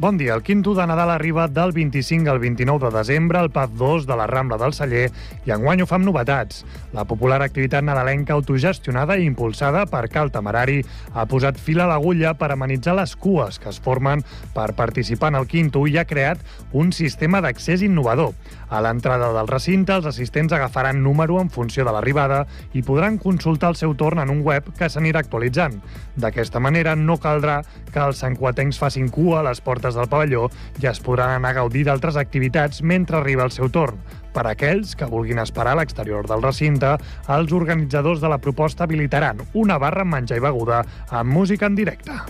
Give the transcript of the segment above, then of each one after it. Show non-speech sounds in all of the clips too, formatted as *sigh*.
Bon dia. El quinto de Nadal arriba del 25 al 29 de desembre al PAF 2 de la Rambla del Celler i enguany ho fa amb novetats. La popular activitat nadalenca autogestionada i impulsada per Cal Temerari ha posat fil a l'agulla per amenitzar les cues que es formen per participar en el quinto i ha creat un sistema d'accés innovador. A l'entrada del recinte, els assistents agafaran número en funció de l'arribada i podran consultar el seu torn en un web que s'anirà actualitzant. D'aquesta manera, no caldrà que els sancuatencs facin cua a les portes del pavelló i es podran anar a gaudir d'altres activitats mentre arriba el seu torn. Per a aquells que vulguin esperar a l'exterior del recinte, els organitzadors de la proposta habilitaran una barra amb menjar i beguda amb música en directe.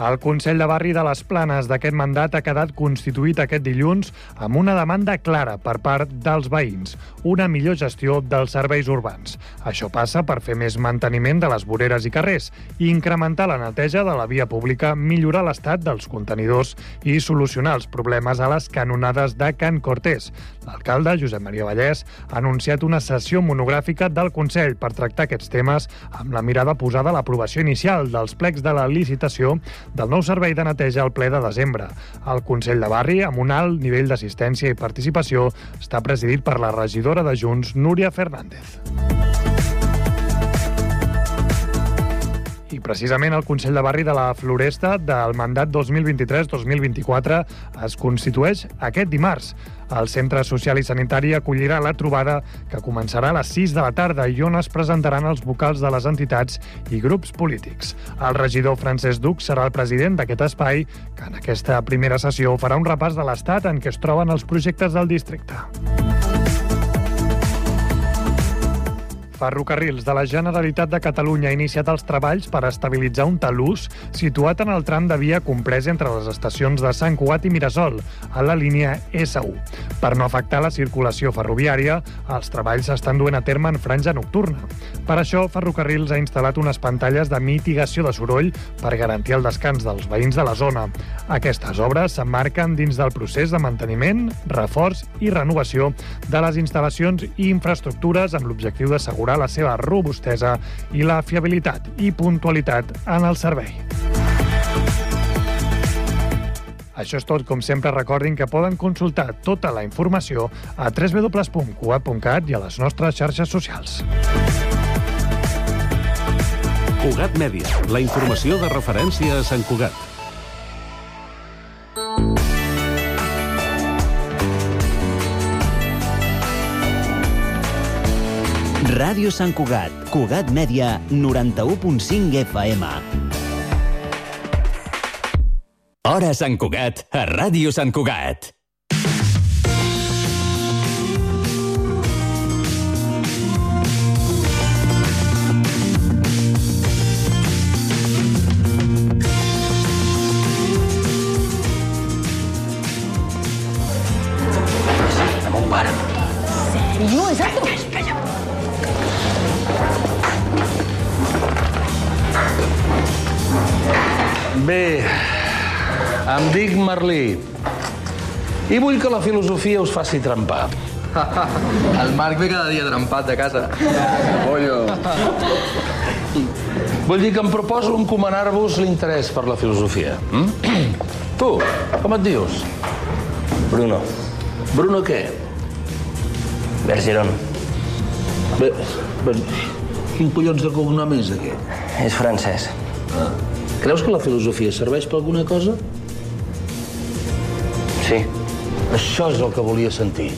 El Consell de Barri de les Planes d'aquest mandat ha quedat constituït aquest dilluns amb una demanda clara per part dels veïns, una millor gestió dels serveis urbans. Això passa per fer més manteniment de les voreres i carrers, incrementar la neteja de la via pública, millorar l'estat dels contenidors i solucionar els problemes a les canonades de Can Cortés. L'alcalde, Josep Maria Vallès, ha anunciat una sessió monogràfica del Consell per tractar aquests temes amb la mirada posada a l'aprovació inicial dels plecs de la licitació del nou servei de neteja al ple de desembre. El Consell de Barri, amb un alt nivell d'assistència i participació, està presidit per la regidora de Junts, Núria Fernández. I precisament el Consell de Barri de la Floresta del mandat 2023-2024 es constitueix aquest dimarts. El Centre Social i Sanitari acollirà la trobada que començarà a les 6 de la tarda i on es presentaran els vocals de les entitats i grups polítics. El regidor Francesc Duc serà el president d'aquest espai, que en aquesta primera sessió farà un repàs de l'estat en què es troben els projectes del districte. Ferrocarrils de la Generalitat de Catalunya ha iniciat els treballs per estabilitzar un talús situat en el tram de via comprès entre les estacions de Sant Cugat i Mirasol, a la línia S1. Per no afectar la circulació ferroviària, els treballs s'estan duent a terme en franja nocturna. Per això, Ferrocarrils ha instal·lat unes pantalles de mitigació de soroll per garantir el descans dels veïns de la zona. Aquestes obres s'emmarquen dins del procés de manteniment, reforç i renovació de les instal·lacions i infraestructures amb l'objectiu d'assegurar la seva robustesa i la fiabilitat i puntualitat en el servei. Això és tot. Com sempre, recordin que poden consultar tota la informació a www.cugat.cat i a les nostres xarxes socials. Cugat Mèdia, la informació de referència a Sant Cugat. Ràdio Sant Cugat, Cugat Mèdia, 91.5 FM. Hora Sant Cugat, a Ràdio Sant Cugat. Em dic Merlí. I vull que la filosofia us faci trempar. *laughs* El Marc ve cada dia trempat de casa. Pollo. Vull dir que em proposo encomanar-vos l'interès per la filosofia. Mm? *clears throat* Tu, com et dius? Bruno. Bruno què? Bergeron. Bé, bé, quin collons de cognom és aquest? És francès. Ah. Creus que la filosofia serveix per alguna cosa? Sí. Això és el que volia sentir.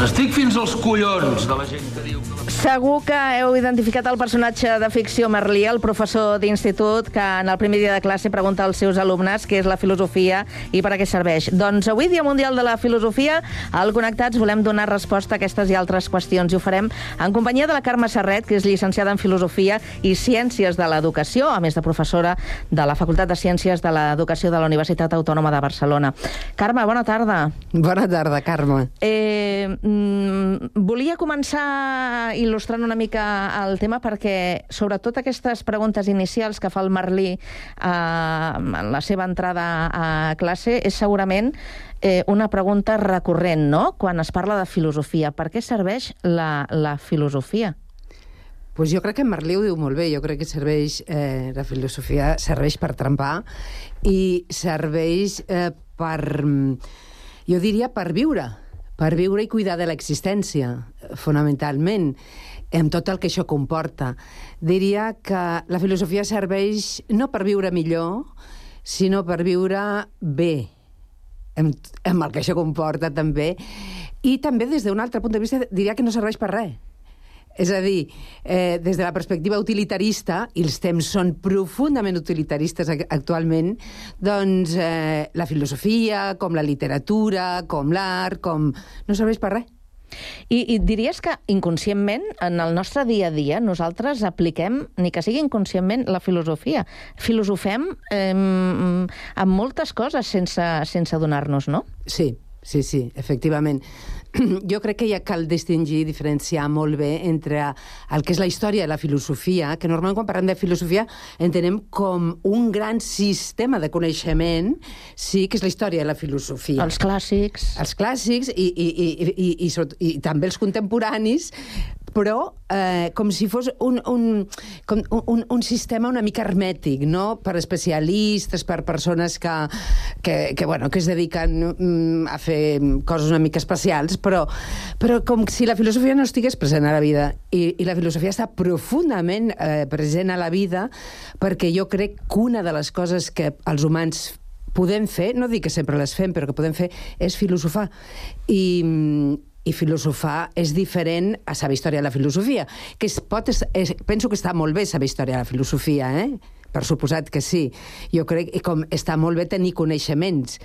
Estic fins als collons de la gent que diu que... Segur que heu identificat el personatge de ficció Merlí, el professor d'institut que en el primer dia de classe pregunta als seus alumnes què és la filosofia i per a què serveix. Doncs avui, Dia Mundial de la Filosofia, al Connectats volem donar resposta a aquestes i altres qüestions i ho farem en companyia de la Carme Serret, que és llicenciada en Filosofia i Ciències de l'Educació, a més de professora de la Facultat de Ciències de l'Educació de la Universitat Autònoma de Barcelona. Carme, bona tarda. Bona tarda, Carme. Eh, mm, volia començar il·lustrant una mica el tema perquè, sobretot aquestes preguntes inicials que fa el Merlí eh, en la seva entrada a classe, és segurament eh, una pregunta recurrent, no?, quan es parla de filosofia. Per què serveix la, la filosofia? Pues jo crec que Merlí ho diu molt bé. Jo crec que serveix, eh, la filosofia serveix per trempar i serveix eh, per, jo diria, per viure, per viure i cuidar de l'existència, fonamentalment, amb tot el que això comporta. Diria que la filosofia serveix no per viure millor, sinó per viure bé, amb, amb el que això comporta també, i també des d'un altre punt de vista diria que no serveix per res. És a dir, eh, des de la perspectiva utilitarista, i els temps són profundament utilitaristes ac- actualment, doncs eh, la filosofia, com la literatura, com l'art, com... no serveix per res. I, I diries que inconscientment, en el nostre dia a dia, nosaltres apliquem, ni que sigui inconscientment, la filosofia. Filosofem eh, amb moltes coses sense, sense adonar-nos, no? Sí, sí, sí, efectivament. *clears throat* Jo crec que ja cal distingir, diferenciar molt bé entre el que és la història i la filosofia, que normalment quan parlem de filosofia entenem com un gran sistema de coneixement, sí, que és la història i la filosofia. Els clàssics. Els clàssics i, i, i, i, i, i, sobretot- i també els contemporanis, però eh, com si fos un, un, com un, un sistema una mica hermètic, no? per especialistes, per persones que, que, que, bueno, que es dediquen mm, a fer coses una mica especials, però, però com si la filosofia no estigués present a la vida. I, i la filosofia està profundament eh, present a la vida perquè jo crec que una de les coses que els humans podem fer, no dic que sempre les fem, però que podem fer, és filosofar. I, i filosofar és diferent a saber història de la filosofia, que es pot, es, penso que està molt bé saber història de la filosofia, eh? per suposat que sí. Jo crec que com està molt bé tenir coneixements,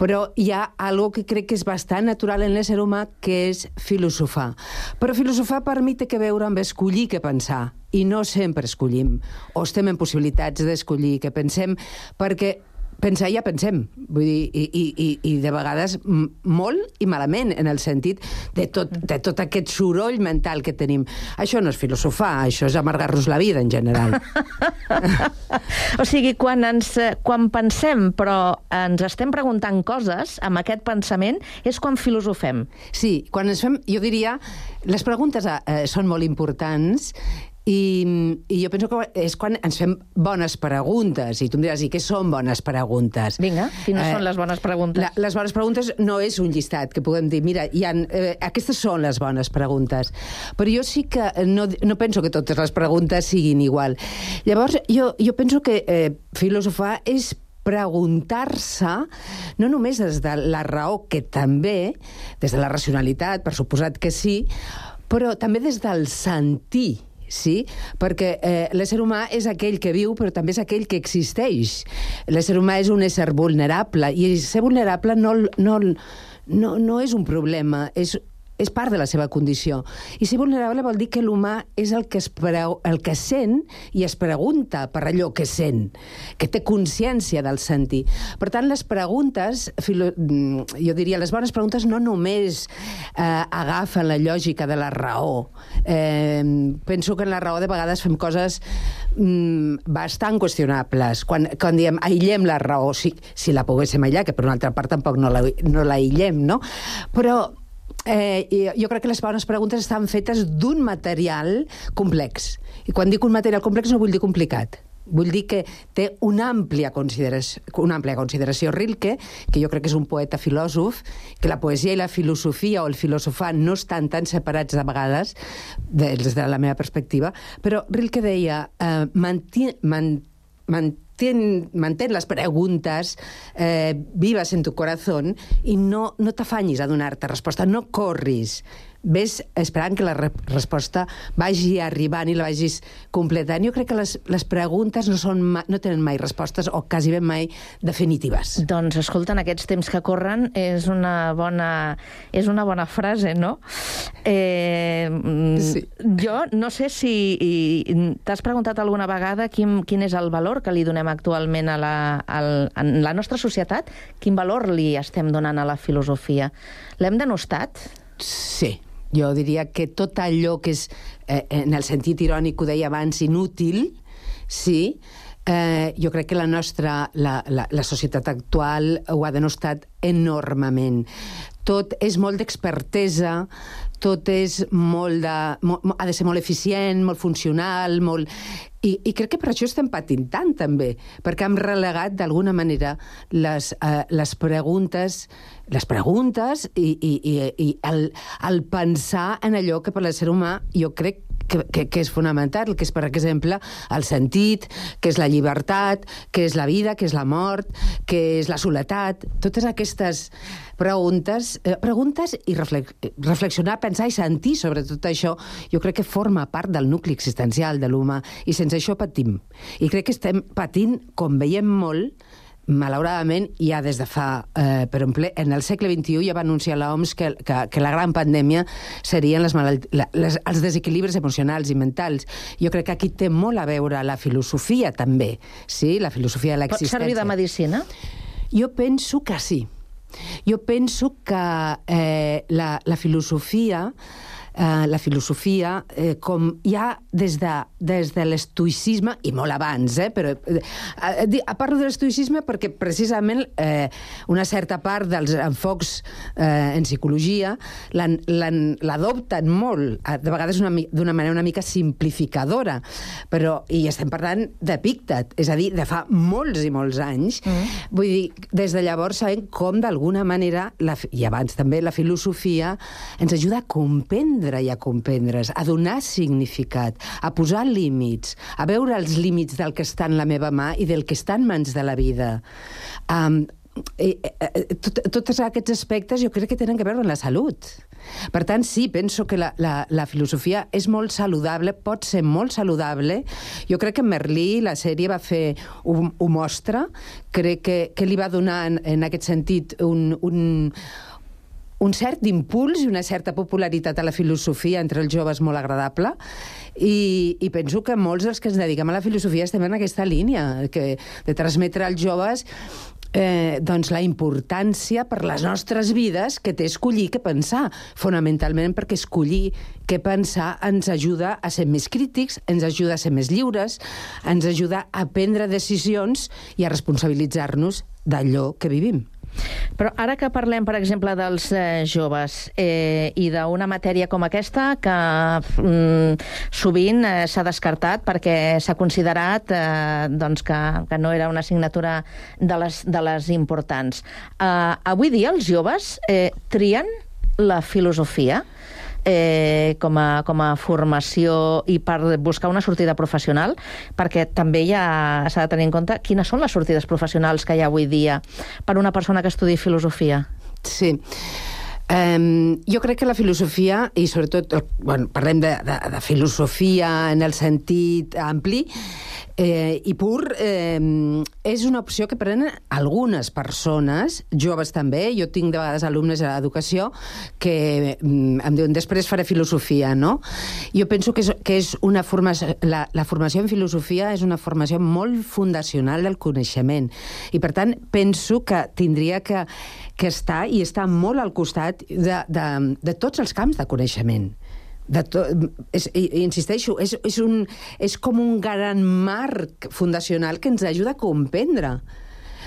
però hi ha algo que crec que és bastant natural en l'ésser humà, que és filosofar. Però filosofar per mi té que veure amb escollir què pensar, i no sempre escollim, o estem en possibilitats d'escollir què pensem, perquè pensar ja pensem, vull dir, i, i, i, i de vegades molt i malament, en el sentit de tot, de tot aquest soroll mental que tenim. Això no és filosofar, això és amargar-nos la vida, en general. *laughs* O sigui, quan, ens, eh, quan pensem però ens estem preguntant coses, amb aquest pensament, és quan filosofem. Sí, quan ens fem, jo diria, les preguntes eh, són molt importants i, i jo penso que és quan ens fem bones preguntes. I tu em diràs, i què són bones preguntes? Vinga, quines són les bones preguntes? La, les bones preguntes no és un llistat que puguem dir, mira, hi ha, eh, aquestes són les bones preguntes. Però jo sí que no, no penso que totes les preguntes siguin igual. Llavors, jo, jo penso que eh, filosofar és preguntar-se, no només des de la raó, que també, des de la racionalitat, per suposat que sí, però també des del sentir, sí? Perquè eh, l'ésser humà és aquell que viu, però també és aquell que existeix. L'ésser humà és un ésser vulnerable, i ser vulnerable no, no, no, no és un problema, és és part de la seva condició. I ser vulnerable vol dir que l'humà és el que, es preu, el que sent i es pregunta per allò que sent, que té consciència del sentir. Per tant, les preguntes, filo, mm, jo diria, les bones preguntes no només eh, agafen la lògica de la raó. Eh, penso que en la raó de vegades fem coses mm, bastant qüestionables. Quan, quan diem aïllem la raó, si, si la poguéssim aïllar, que per una altra part tampoc no la, no no? Però Eh, jo crec que les bones preguntes estan fetes d'un material complex. I quan dic un material complex no vull dir complicat. Vull dir que té una àmplia, consideració, una àmplia consideració. Rilke, que jo crec que és un poeta filòsof, que la poesia i la filosofia o el filosofar no estan tan separats de vegades, des de la meva perspectiva, però Rilke deia eh, manti, man, mantén, mantén les preguntes eh, vives en tu corazón i no, no t'afanyis a donar-te resposta, no corris. Ves esperant que la re resposta vagi arribant i la vagis completant. Jo crec que les, les preguntes no, són ma no tenen mai respostes o quasi ben mai definitives. Doncs, escolta, en aquests temps que corren és una bona, és una bona frase, no? Eh, sí. Jo no sé si t'has preguntat alguna vegada quin, quin és el valor que li donem actualment a la, al, en la nostra societat, quin valor li estem donant a la filosofia. L'hem denostat? Sí, jo diria que tot allò que és, eh, en el sentit irònic ho deia abans, inútil, sí, eh, jo crec que la nostra, la, la, la societat actual ho ha denostat enormement. Tot és molt d'expertesa, tot és molt de... Molt, ha de ser molt eficient, molt funcional, molt... I, I crec que per això estem patint tant, també, perquè hem relegat, d'alguna manera, les, eh, les preguntes les preguntes i, i, i, i el, el pensar en allò que per l'ésser humà jo crec que, que, que és fonamental, que és, per exemple, el sentit, que és la llibertat, que és la vida, que és la mort, que és la soledat, totes aquestes preguntes, eh, preguntes i reflex, reflexionar, pensar i sentir sobre tot això, jo crec que forma part del nucli existencial de l'humà, i sense això patim. I crec que estem patint, com veiem molt, malauradament, ja des de fa... Eh, per exemple, en el segle XXI ja va anunciar l'OMS que, que, que la gran pandèmia serien les malalt... les, els desequilibris emocionals i mentals. Jo crec que aquí té molt a veure la filosofia, també, sí? la filosofia de l'existència. Pot servir de medicina? Jo penso que sí. Jo penso que eh, la, la filosofia eh, la filosofia, eh, com ja des de, des de l'estoïcisme, i molt abans, eh, però eh, eh, parlo de l'estoïcisme perquè precisament eh, una certa part dels enfocs eh, en psicologia l'adopten molt, de vegades d'una manera una mica simplificadora, però, i estem parlant d'Epíctet, és a dir, de fa molts i molts anys. Mm. Vull dir, des de llavors sabem com d'alguna manera, la, i abans també, la filosofia ens ajuda a comprendre entendre i a comprendre's, a donar significat, a posar límits, a veure els límits del que està en la meva mà i del que està en mans de la vida. Um, i, eh, tot, tots aquests aspectes jo crec que tenen que veure amb la salut. Per tant, sí, penso que la, la, la filosofia és molt saludable, pot ser molt saludable. Jo crec que Merlí, la sèrie, va fer... Ho mostra. Crec que, que li va donar, en, en aquest sentit, un, un, un cert impuls i una certa popularitat a la filosofia entre els joves molt agradable i, i penso que molts dels que ens dediquem a la filosofia estem en aquesta línia, que, de transmetre als joves eh, doncs la importància per les nostres vides que té escollir què pensar, fonamentalment perquè escollir què pensar ens ajuda a ser més crítics, ens ajuda a ser més lliures, ens ajuda a prendre decisions i a responsabilitzar-nos d'allò que vivim. Però ara que parlem, per exemple, dels eh, joves eh, i d'una matèria com aquesta que mm, sovint eh, s'ha descartat perquè s'ha considerat eh, doncs que, que no era una assignatura de les, de les importants. Eh, avui dia els joves eh, trien la filosofia? Eh, com, a, com a formació i per buscar una sortida professional, perquè també ja s'ha de tenir en compte quines són les sortides professionals que hi ha avui dia per una persona que estudi filosofia. Sí. Um, jo crec que la filosofia, i sobretot, bueno, parlem de, de, de filosofia en el sentit ampli, eh, i pur eh, és una opció que prenen algunes persones, joves també, jo tinc de vegades alumnes a l'educació que mm, em diuen després faré filosofia, no? Jo penso que és, que és una formació, la, la formació en filosofia és una formació molt fundacional del coneixement. I per tant penso que tindria que, que estar i estar molt al costat de, de, de tots els camps de coneixement de to, és, insisteixo, és, és, un, és com un gran marc fundacional que ens ajuda a comprendre.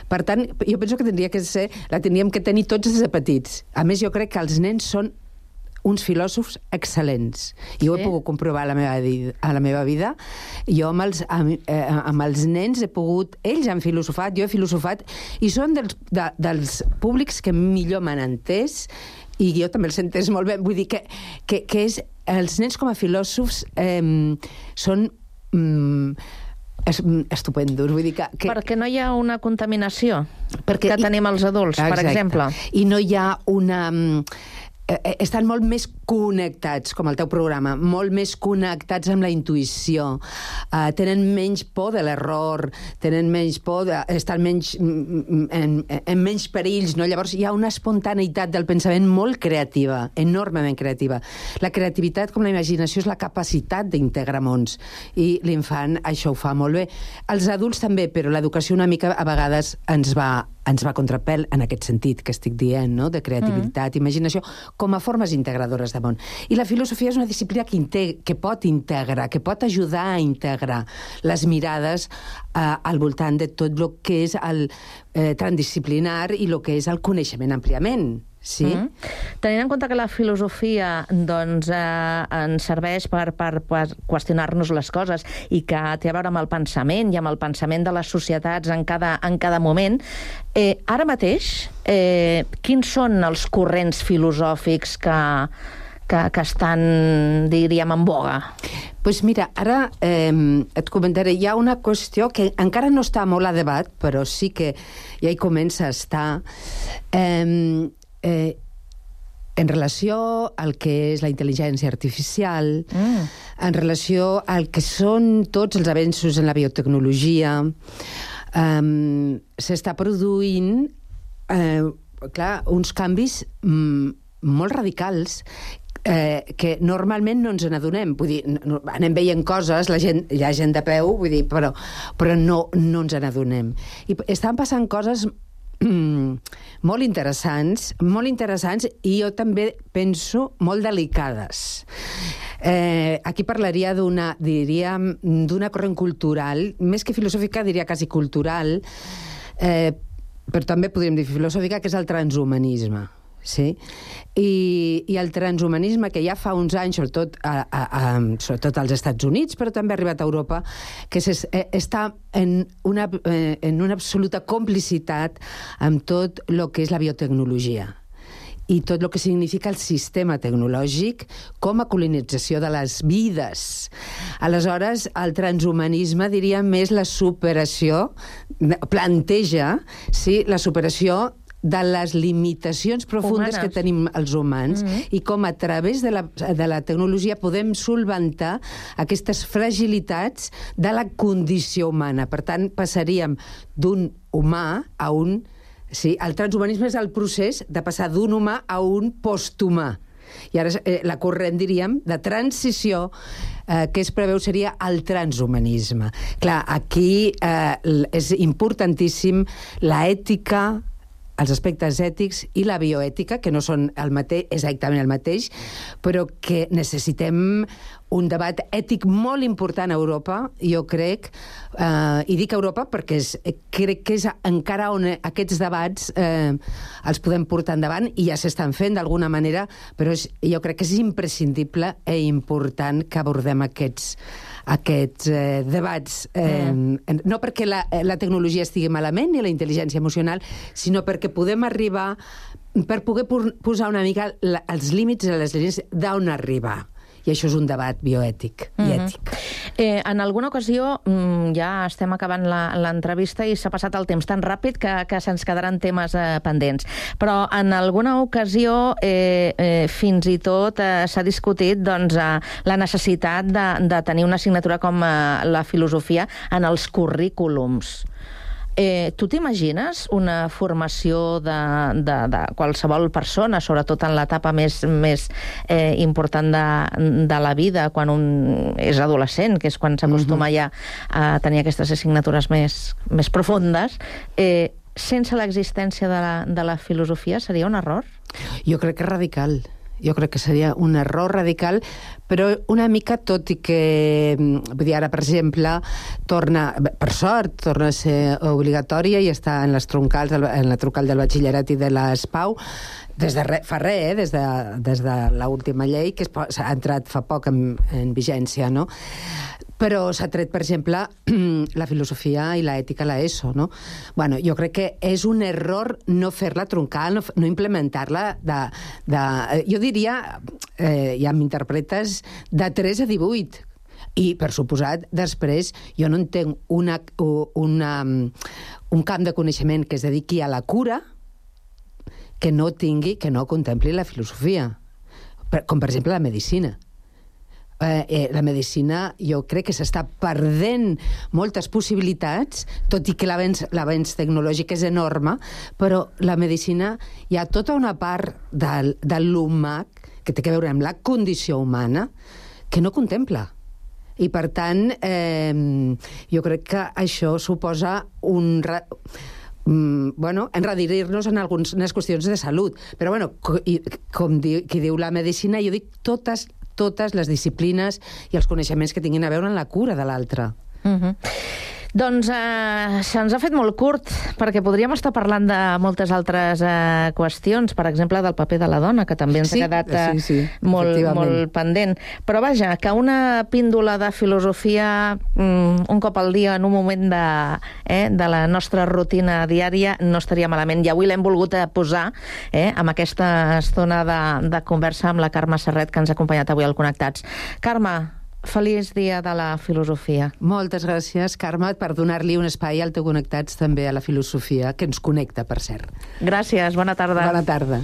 Per tant, jo penso que tindria que ser, la tindríem que tenir tots des de petits. A més, jo crec que els nens són uns filòsofs excel·lents. I sí? ho he pogut comprovar a la meva, a la meva vida. Jo amb els, amb, eh, amb els nens he pogut... Ells han filosofat, jo he filosofat, i són dels, de, dels públics que millor m'han entès i jo també els entès molt bé. Vull dir que, que, que és els nens com a filòsofs eh, són... Mm, estupendos. Vull dir que, que... Perquè no hi ha una contaminació perquè, que tenim els adults, exacte. per exemple. I no hi ha una... Mm, Eh, eh, estan molt més connectats, com el teu programa, molt més connectats amb la intuïció, uh, tenen menys por de l'error, tenen menys por, de, estan menys, mm, mm, en, en menys perills, no? Llavors hi ha una espontaneïtat del pensament molt creativa, enormement creativa. La creativitat, com la imaginació, és la capacitat d'integrar mons, i l'infant això ho fa molt bé. Els adults també, però l'educació una mica a vegades ens va ens va contrapel en aquest sentit que estic dient, no? de creativitat, mm. imaginació, com a formes integradores de món. I la filosofia és una disciplina que, integ que pot integrar, que pot ajudar a integrar les mirades eh, al voltant de tot el que és el eh, transdisciplinar i el que és el coneixement àmpliament Sí? Mm -hmm. Tenint en compte que la filosofia doncs, eh, ens serveix per, per, per qüestionar-nos les coses i que té a veure amb el pensament i amb el pensament de les societats en cada, en cada moment, eh, ara mateix, eh, quins són els corrents filosòfics que, que, que estan, diríem, en boga? pues mira, ara eh, et comentaré, hi ha una qüestió que encara no està molt a debat, però sí que ja hi comença a estar. Eh, eh, en relació al que és la intel·ligència artificial, mm. en relació al que són tots els avenços en la biotecnologia, um, s'està produint eh, clar, uns canvis mm, molt radicals eh, que normalment no ens n'adonem. Vull dir, no, anem veient coses, la gent, hi ha gent de peu, vull dir, però, però no, no ens n'adonem. I estan passant coses *clears throat* molt interessants, molt interessants i jo també penso molt delicades. Eh, aquí parlaria d'una, diríem, d'una corrent cultural, més que filosòfica, diria quasi cultural, eh, però també podríem dir filosòfica, que és el transhumanisme. Sí? I, I el transhumanisme, que ja fa uns anys, sobretot, a, a, a, sobretot als Estats Units, però també ha arribat a Europa, que es, eh, està en una, eh, en una absoluta complicitat amb tot el que és la biotecnologia i tot el que significa el sistema tecnològic com a colonització de les vides. Aleshores, el transhumanisme diria més la superació, planteja sí, la superació de les limitacions profundes Humanes. que tenim els humans mm -hmm. i com a través de la, de la tecnologia podem solventar aquestes fragilitats de la condició humana. Per tant, passaríem d'un humà a un... Sí, el transhumanisme és el procés de passar d'un humà a un posthumà. I ara eh, la corrent, diríem, de transició eh, que es preveu seria el transhumanisme. Clar, aquí eh, és importantíssim la ètica, els aspectes ètics i la bioètica, que no són el mateix, exactament el mateix, però que necessitem un debat ètic molt important a Europa, jo crec, eh, i dic Europa perquè és, crec que és encara on aquests debats eh, els podem portar endavant i ja s'estan fent d'alguna manera, però és, jo crec que és imprescindible i important que abordem aquests, aquests eh, debats, eh, mm. no perquè la, eh, la tecnologia estigui malament ni la intel·ligència emocional, sinó perquè podem arribar, per poder posar una mica la, els límits a les línies d'on arribar i això és un debat bioètic mm -hmm. i mhm. ètic. Eh, en alguna ocasió, mm, ja estem acabant l'entrevista i s'ha passat el temps tan ràpid que, que se'ns quedaran temes eh, pendents, però en alguna ocasió eh, eh, fins i tot eh, s'ha discutit doncs, eh, la necessitat de, de tenir una assignatura com eh, la filosofia en els currículums. Eh, tu t'imagines una formació de, de, de qualsevol persona, sobretot en l'etapa més, més eh, important de, de la vida, quan un és adolescent, que és quan s'acostuma uh -huh. ja a tenir aquestes assignatures més, més profundes, eh, sense l'existència de, la, de la filosofia seria un error? Jo crec que és radical jo crec que seria un error radical, però una mica, tot i que, mm, vull dir, ara, per exemple, torna, per sort, torna a ser obligatòria i està en les troncals, en la troncal del batxillerat i de l'ESPAU, des de re, fa res, eh? des de, des de l'última llei, que s'ha entrat fa poc en, en vigència, no? però s'ha tret, per exemple, *clears throat* la filosofia i l'ètica a l'ESO, no? Bueno, jo crec que és un error no fer-la troncal, no, no implementar-la de, de... Jo diria, eh, ja m'interpretes, de 3 a 18, i, per suposat, després jo no entenc una, una, un camp de coneixement que es dediqui a la cura que no tingui, que no contempli la filosofia, com per exemple la medicina eh, eh, la medicina jo crec que s'està perdent moltes possibilitats, tot i que l'avenç tecnològic és enorme, però la medicina hi ha tota una part de, de l'humà que té a veure amb la condició humana que no contempla. I, per tant, eh, jo crec que això suposa un... Re mm, bueno, enredirir-nos en algunes qüestions de salut. Però, bueno, com di, qui diu la medicina, jo dic totes totes les disciplines i els coneixements que tinguin a veure en la cura de l'altre. Mhm. -huh. Doncs eh, se'ns ha fet molt curt, perquè podríem estar parlant de moltes altres eh, qüestions, per exemple, del paper de la dona, que també ens Sí, ha quedat eh, sí, sí, molt, molt pendent. Però vaja, que una píndola de filosofia mm, un cop al dia en un moment de, eh, de la nostra rutina diària no estaria malament. I avui l'hem volgut eh, posar eh, amb aquesta estona de, de conversa amb la Carme Serret, que ens ha acompanyat avui al Connectats. Carme, feliç dia de la filosofia. Moltes gràcies, Carme, per donar-li un espai al teu Connectats també a la filosofia, que ens connecta, per cert. Gràcies, bona tarda. Bona tarda.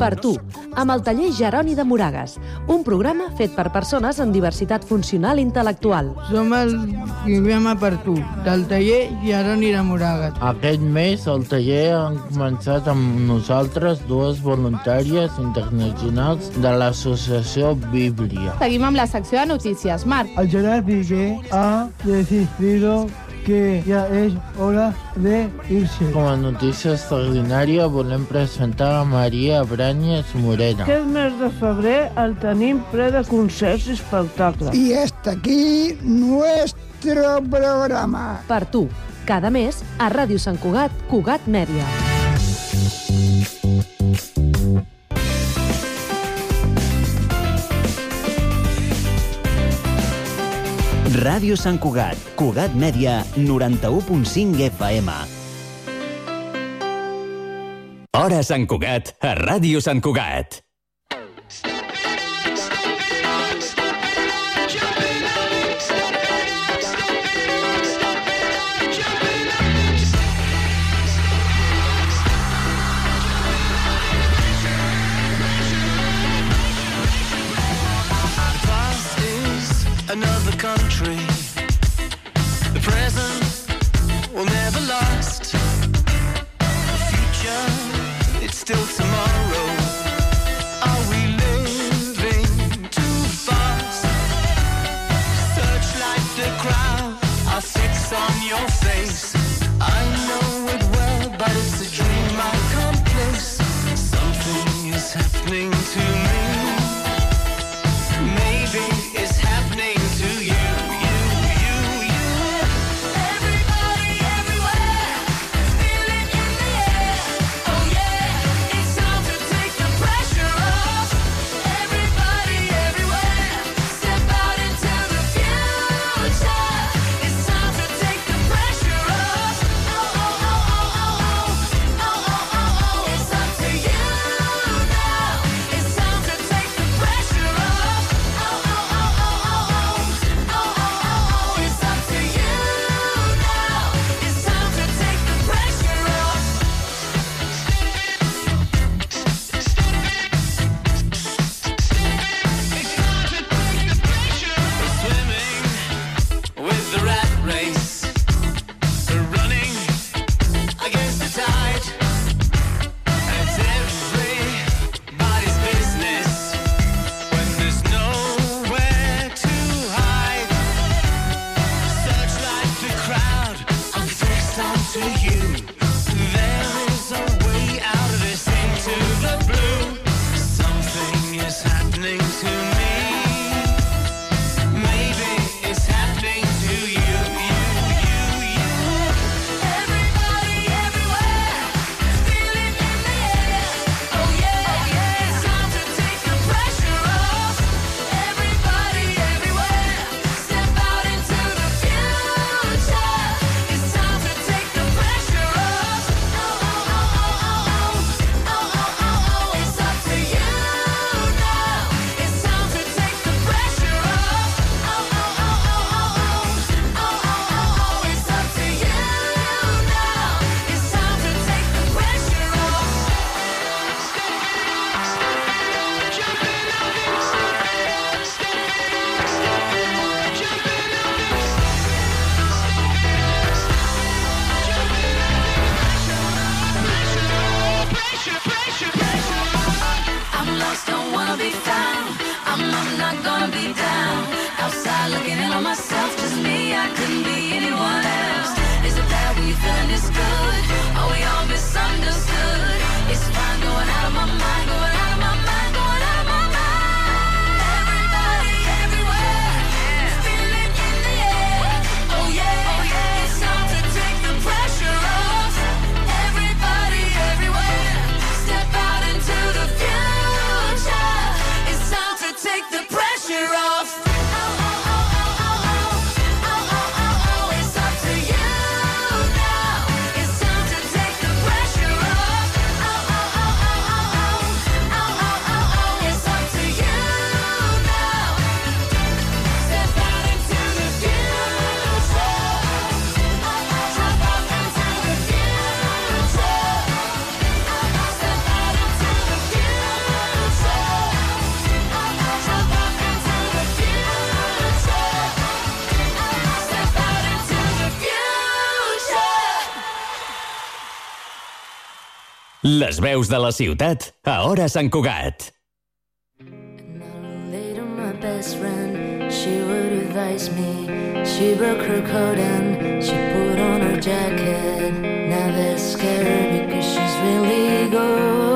Per tu, amb el taller Jeroni de Moragas, un programa fet per persones amb diversitat funcional i intel·lectual. Som el programa Per tu, del taller Jeroni de Moragas. Aquest mes el taller han començat amb nosaltres dues voluntàries internacionals de l'associació Bíblia. Seguim amb la secció de notícies. Marc. El Gerard Piqué ha decidido que ya es hora de irse. Com a notícia extraordinària volem presentar a Maria Branyes Morena. Aquest mes de febrer el tenim ple de concerts i espectacles. Y hasta aquí nuestro programa. Per tu, cada mes a Ràdio Sant Cugat, Cugat Mèdia. Ràdio Sant Cugat, Cugat Mèdia, 91.5 FM. Hora Sant Cugat, a Ràdio Sant Cugat. till tomorrow. Are we living too fast? Searchlight the crowd, I'll fix on your to you. Les veus de la ciutat a Hora Sant Cugat. best friend, she would advise me. She broke her coat and she put on her jacket. Now they're scared because she's really gone.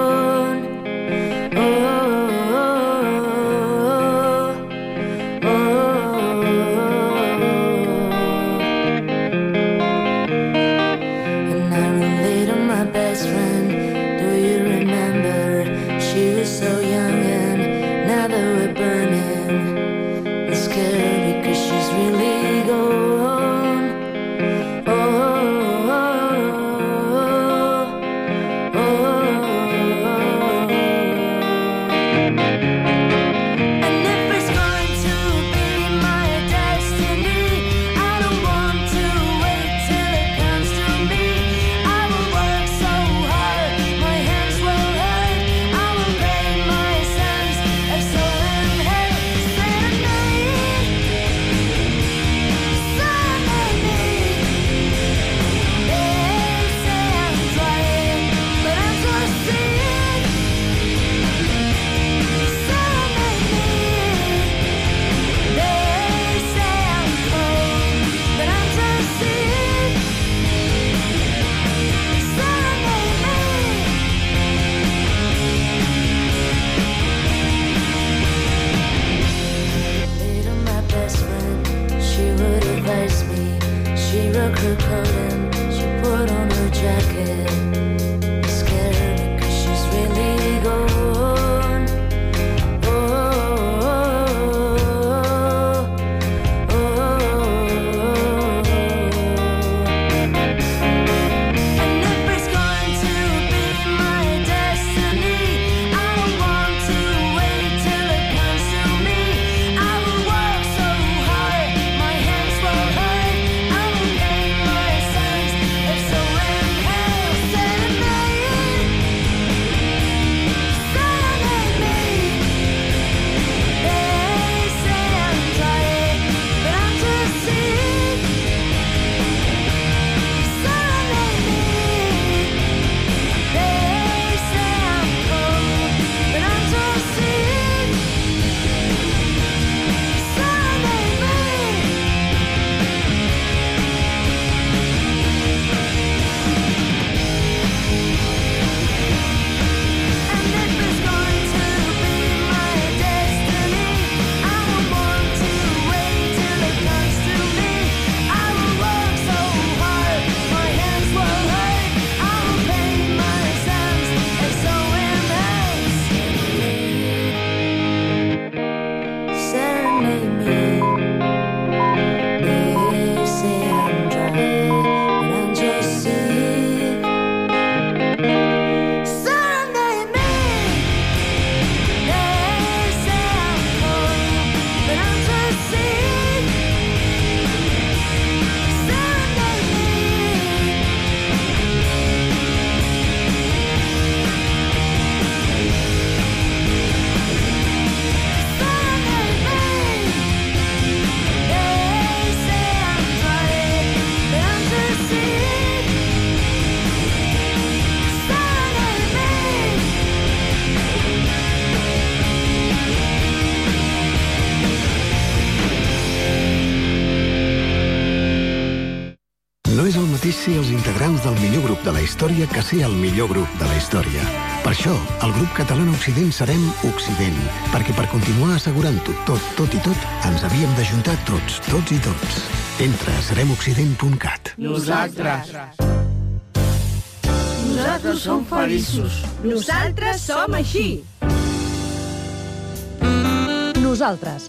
Història que ser el millor grup de la història. Per això, el grup català Occident serem Occident, perquè per continuar assegurant-ho tot, tot i tot, ens havíem d'ajuntar tots, tots i tots. Entra a seremoccident.cat. Nosaltres. Nosaltres som feliços. Nosaltres som així. Nosaltres,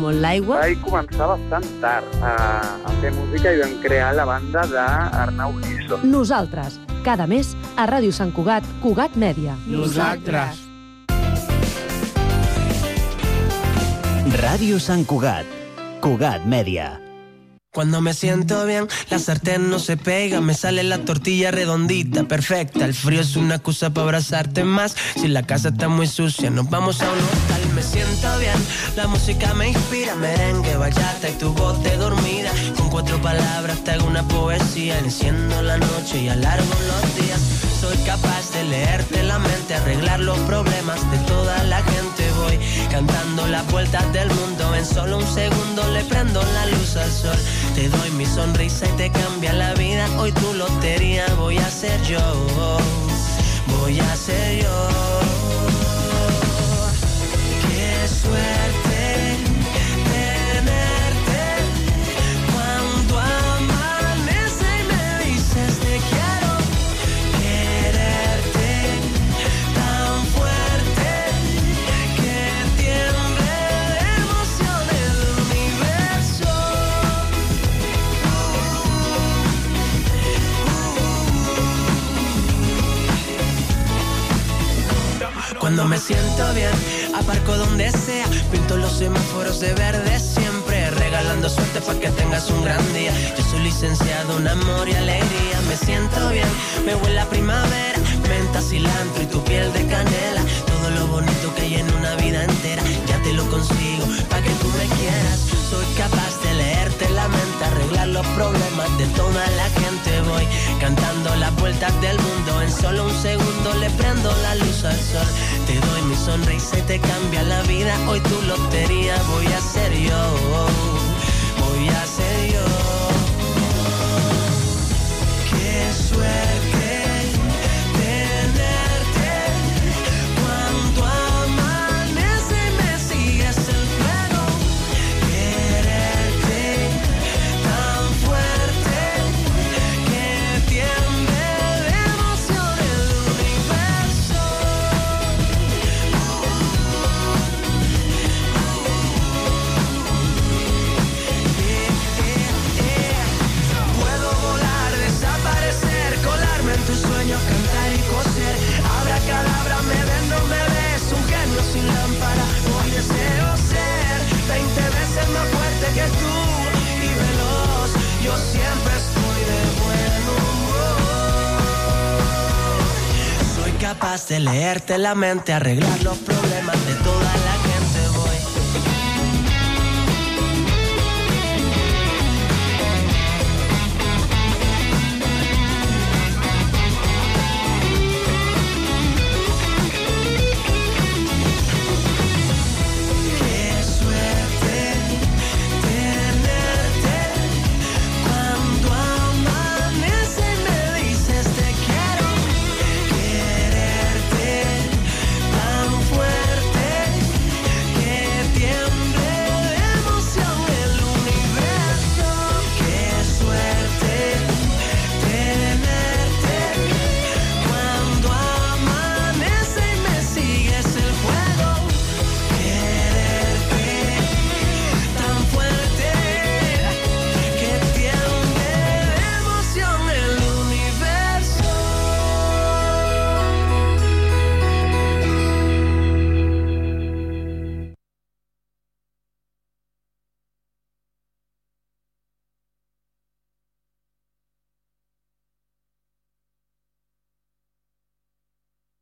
molt l'aigua. Vaig començar bastant tard a, a fer música i vam crear la banda d'Arnau Giso. Nosaltres, cada mes a Ràdio Sant Cugat, Cugat Mèdia. Nosaltres. Radio San Cugat, Cugat Media. Cuando me siento bien, la sartén no se pega, me sale la tortilla redondita, perfecta. El frío es una excusa para abrazarte más. Si la casa está muy sucia, nos vamos a un hotel. Me siento bien, la música me inspira, merengue, bachata y tu voz de dormida. Con cuatro palabras te hago una poesía, enciendo la noche y alargo los días. Soy capaz de leerte la mente, arreglar los problemas de toda la gente. Voy cantando las vueltas del mundo. En solo un segundo le prendo la luz al sol. Te doy mi sonrisa y te cambia la vida. Hoy tu lotería voy a ser yo. Voy a ser yo. Cuando me siento bien, aparco donde sea, pinto los semáforos de verde siempre, regalando suerte para que tengas un gran día. Yo soy licenciado en amor y alegría, me siento bien, me huele a primavera, menta, cilantro y tu piel de canela, todo lo bonito que hay en una vida entera, ya te lo consigo, para que tú me quieras. Soy capaz arreglar los problemas de toda la gente. Voy cantando las vueltas del mundo. En solo un segundo le prendo la luz al sol. Te doy mi sonrisa y te cambia la vida. Hoy tu lotería voy a ser yo. Voy a ser yo. La mente, arreglar los problemas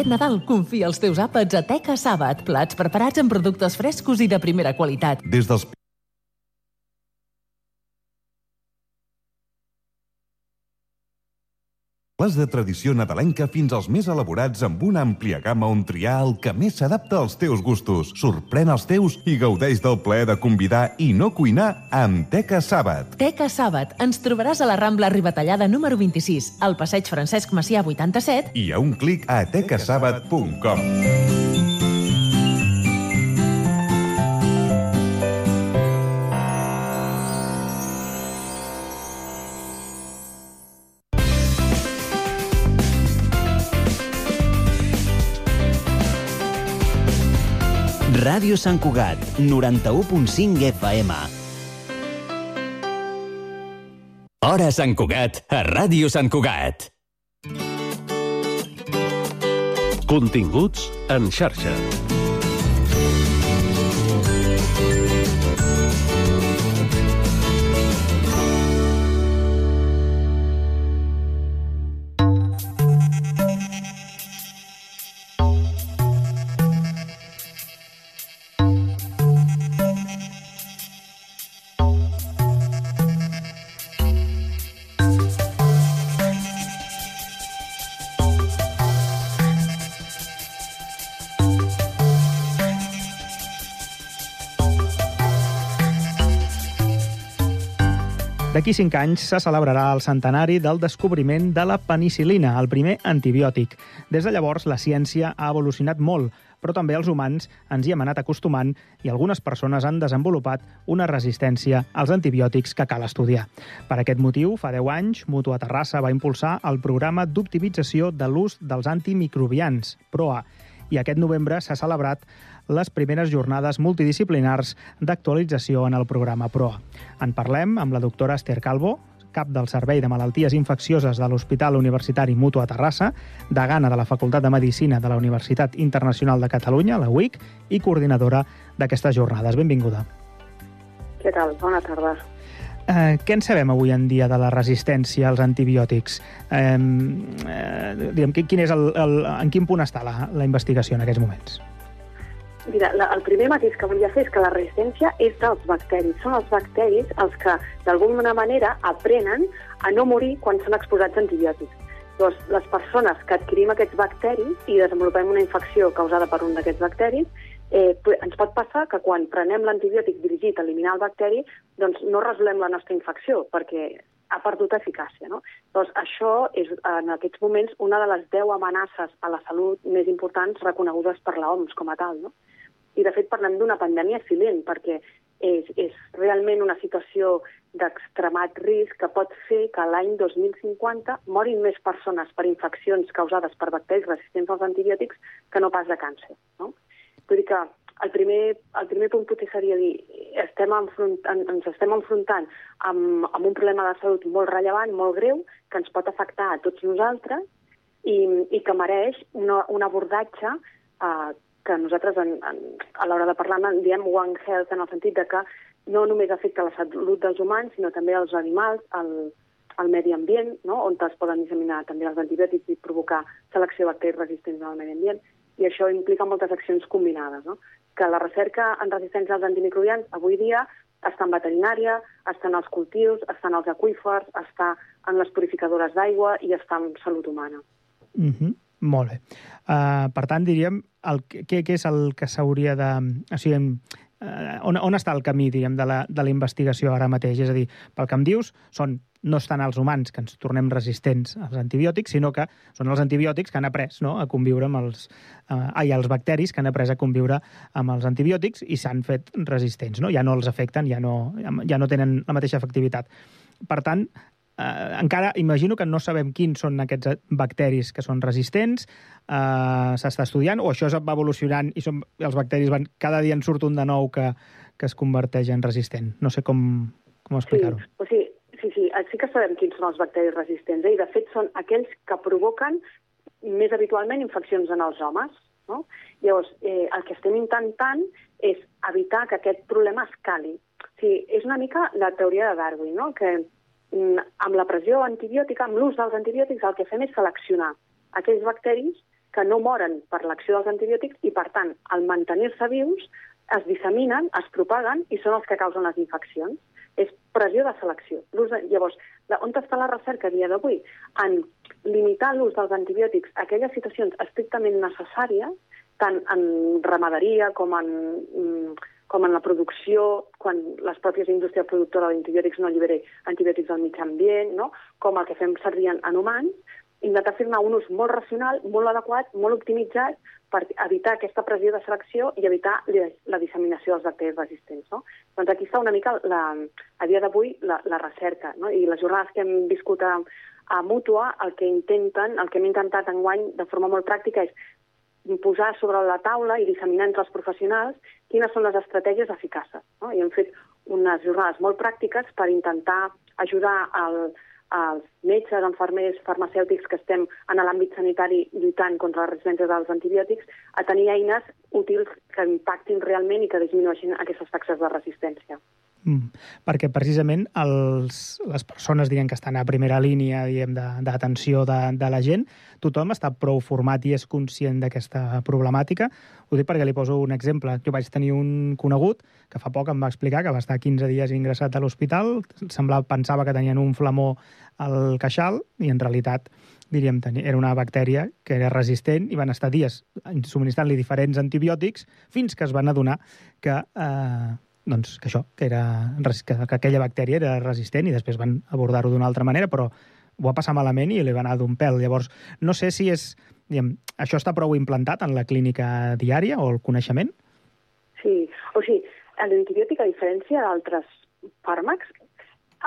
Aquest Nadal confia els teus àpats a Teca Sàbat, plats preparats amb productes frescos i de primera qualitat. Des dels plats de tradició nadalenca fins als més elaborats amb una àmplia gamma on triar el que més s'adapta als teus gustos. Sorprèn els teus i gaudeix del plaer de convidar i no cuinar amb Teca Sàbat. Teca Sàbat. Ens trobaràs a la Rambla Ribatallada número 26, al passeig Francesc Macià 87 I a un clic a tecasàbat.com. Ràdio Sant Cugat, 91.5 FM. Hora Sant Cugat, a Ràdio Sant Cugat. Continguts en xarxa. D'aquí 5 anys se celebrarà el centenari del descobriment de la penicilina, el primer antibiòtic. Des de llavors, la ciència ha evolucionat molt, però també els humans ens hi hem anat acostumant i algunes persones han desenvolupat una resistència als antibiòtics que cal estudiar. Per aquest motiu, fa 10 anys, Mutua Terrassa va impulsar el programa d'optimització de l'ús dels antimicrobians, PROA, i aquest novembre s'ha celebrat les primeres jornades multidisciplinars d'actualització en el programa PROA. En parlem amb la doctora Esther Calvo, cap del Servei de Malalties Infeccioses de l'Hospital Universitari Mutua Terrassa, degana de la Facultat de Medicina de la Universitat Internacional de Catalunya, la UIC, i coordinadora d'aquestes jornades. Benvinguda. Què tal? Bona tarda. Eh, què en sabem avui en dia de la resistència als antibiòtics? Eh, eh, diguem, quin és el, el, en quin punt està la, la investigació en aquests moments? Mira, la, el primer matís que volia fer és que la resistència és dels bacteris. Són els bacteris els que, d'alguna manera, aprenen a no morir quan són exposats a antibiòtics. Llavors, les persones que adquirim aquests bacteris i desenvolupem una infecció causada per un d'aquests bacteris, eh, ens pot passar que quan prenem l'antibiòtic dirigit a eliminar el bacteri, doncs no resolem la nostra infecció, perquè ha perdut eficàcia. No? Doncs això és, en aquests moments, una de les 10 amenaces a la salut més importants reconegudes per l'OMS com a tal. No? I, de fet, parlem d'una pandèmia silent, perquè és, és realment una situació d'extremat risc que pot fer que l'any 2050 morin més persones per infeccions causades per bacteris resistents als antibiòtics que no pas de càncer. No? Vull dir que el primer, el primer punt potser seria dir estem enfront, ens estem enfrontant amb, amb un problema de salut molt rellevant, molt greu, que ens pot afectar a tots nosaltres i, i que mereix una, un abordatge eh, que nosaltres en, en, a l'hora de parlar en diem One Health en el sentit de que no només afecta la salut dels humans, sinó també els animals, el, el medi ambient, no? on es poden disseminar també els antibiòtics i provocar selecció de bacteris resistents al medi ambient, i això implica moltes accions combinades. No? Que la recerca en resistència als antimicrobians avui dia està en veterinària, està en els cultius, està en els aquífers, està en les purificadores d'aigua i està en salut humana. Mm -hmm. Molt bé. Uh, per tant, diríem, el, què, què és el que s'hauria de... O sigui, eh, on, on està el camí, diguem, de la, de la investigació ara mateix? És a dir, pel que em dius, són, no estan els humans que ens tornem resistents als antibiòtics, sinó que són els antibiòtics que han après no, a conviure amb els... Eh, ai, els bacteris que han après a conviure amb els antibiòtics i s'han fet resistents, no? Ja no els afecten, ja no, ja no tenen la mateixa efectivitat. Per tant, eh, encara imagino que no sabem quins són aquests bacteris que són resistents, eh, s'està estudiant, o això va evolucionant i són, els bacteris van... Cada dia en surt un de nou que, que es converteix en resistent. No sé com, com explicar-ho. Sí, o sigui, sí, sí, sí que sabem quins són els bacteris resistents, eh? i de fet són aquells que provoquen més habitualment infeccions en els homes. No? Llavors, eh, el que estem intentant és evitar que aquest problema escali. O sigui, és una mica la teoria de Darwin, no? que amb la pressió antibiòtica, amb l'ús dels antibiòtics, el que fem és seleccionar aquells bacteris que no moren per l'acció dels antibiòtics i, per tant, al mantenir-se vius, es disseminen, es propaguen i són els que causen les infeccions. És pressió de selecció. De... Llavors, de, on està la recerca a dia d'avui? En limitar l'ús dels antibiòtics a aquelles situacions estrictament necessàries, tant en ramaderia com en, com en la producció, quan les pròpies indústries productores d'antibiòtics no allibera antibiòtics al mig ambient, no? com el que fem servir en, en humans, intentar fer-ne un ús molt racional, molt adequat, molt optimitzat per evitar aquesta pressió de selecció i evitar la disseminació dels bacteris resistents. No? Doncs aquí està una mica, la, a dia d'avui, la, la recerca. No? I les jornades que hem viscut a, a Mútua, el que intenten, el que hem intentat enguany de forma molt pràctica és posar sobre la taula i disseminar entre els professionals quines són les estratègies eficaces. No? I hem fet unes jornades molt pràctiques per intentar ajudar al, als metges, enfermers, farmacèutics que estem en l'àmbit sanitari lluitant contra les resistències dels antibiòtics a tenir eines útils que impactin realment i que disminueixin aquestes taxes de resistència. Mm, perquè precisament els, les persones diguem, que estan a primera línia d'atenció de, de, de la gent, tothom està prou format i és conscient d'aquesta problemàtica. Ho dic perquè li poso un exemple. Jo vaig tenir un conegut que fa poc em va explicar que va estar 15 dies ingressat a l'hospital, semblava, pensava que tenien un flamó al queixal i en realitat diríem, era una bactèria que era resistent i van estar dies subministrant-li diferents antibiòtics fins que es van adonar que eh, doncs, que això, que, era, que, que aquella bactèria era resistent i després van abordar-ho d'una altra manera, però ho va passar malament i li va anar d'un pèl. Llavors, no sé si és... Diguem, això està prou implantat en la clínica diària o el coneixement? Sí, o sigui, l'antibiòtic, a diferència d'altres fàrmacs,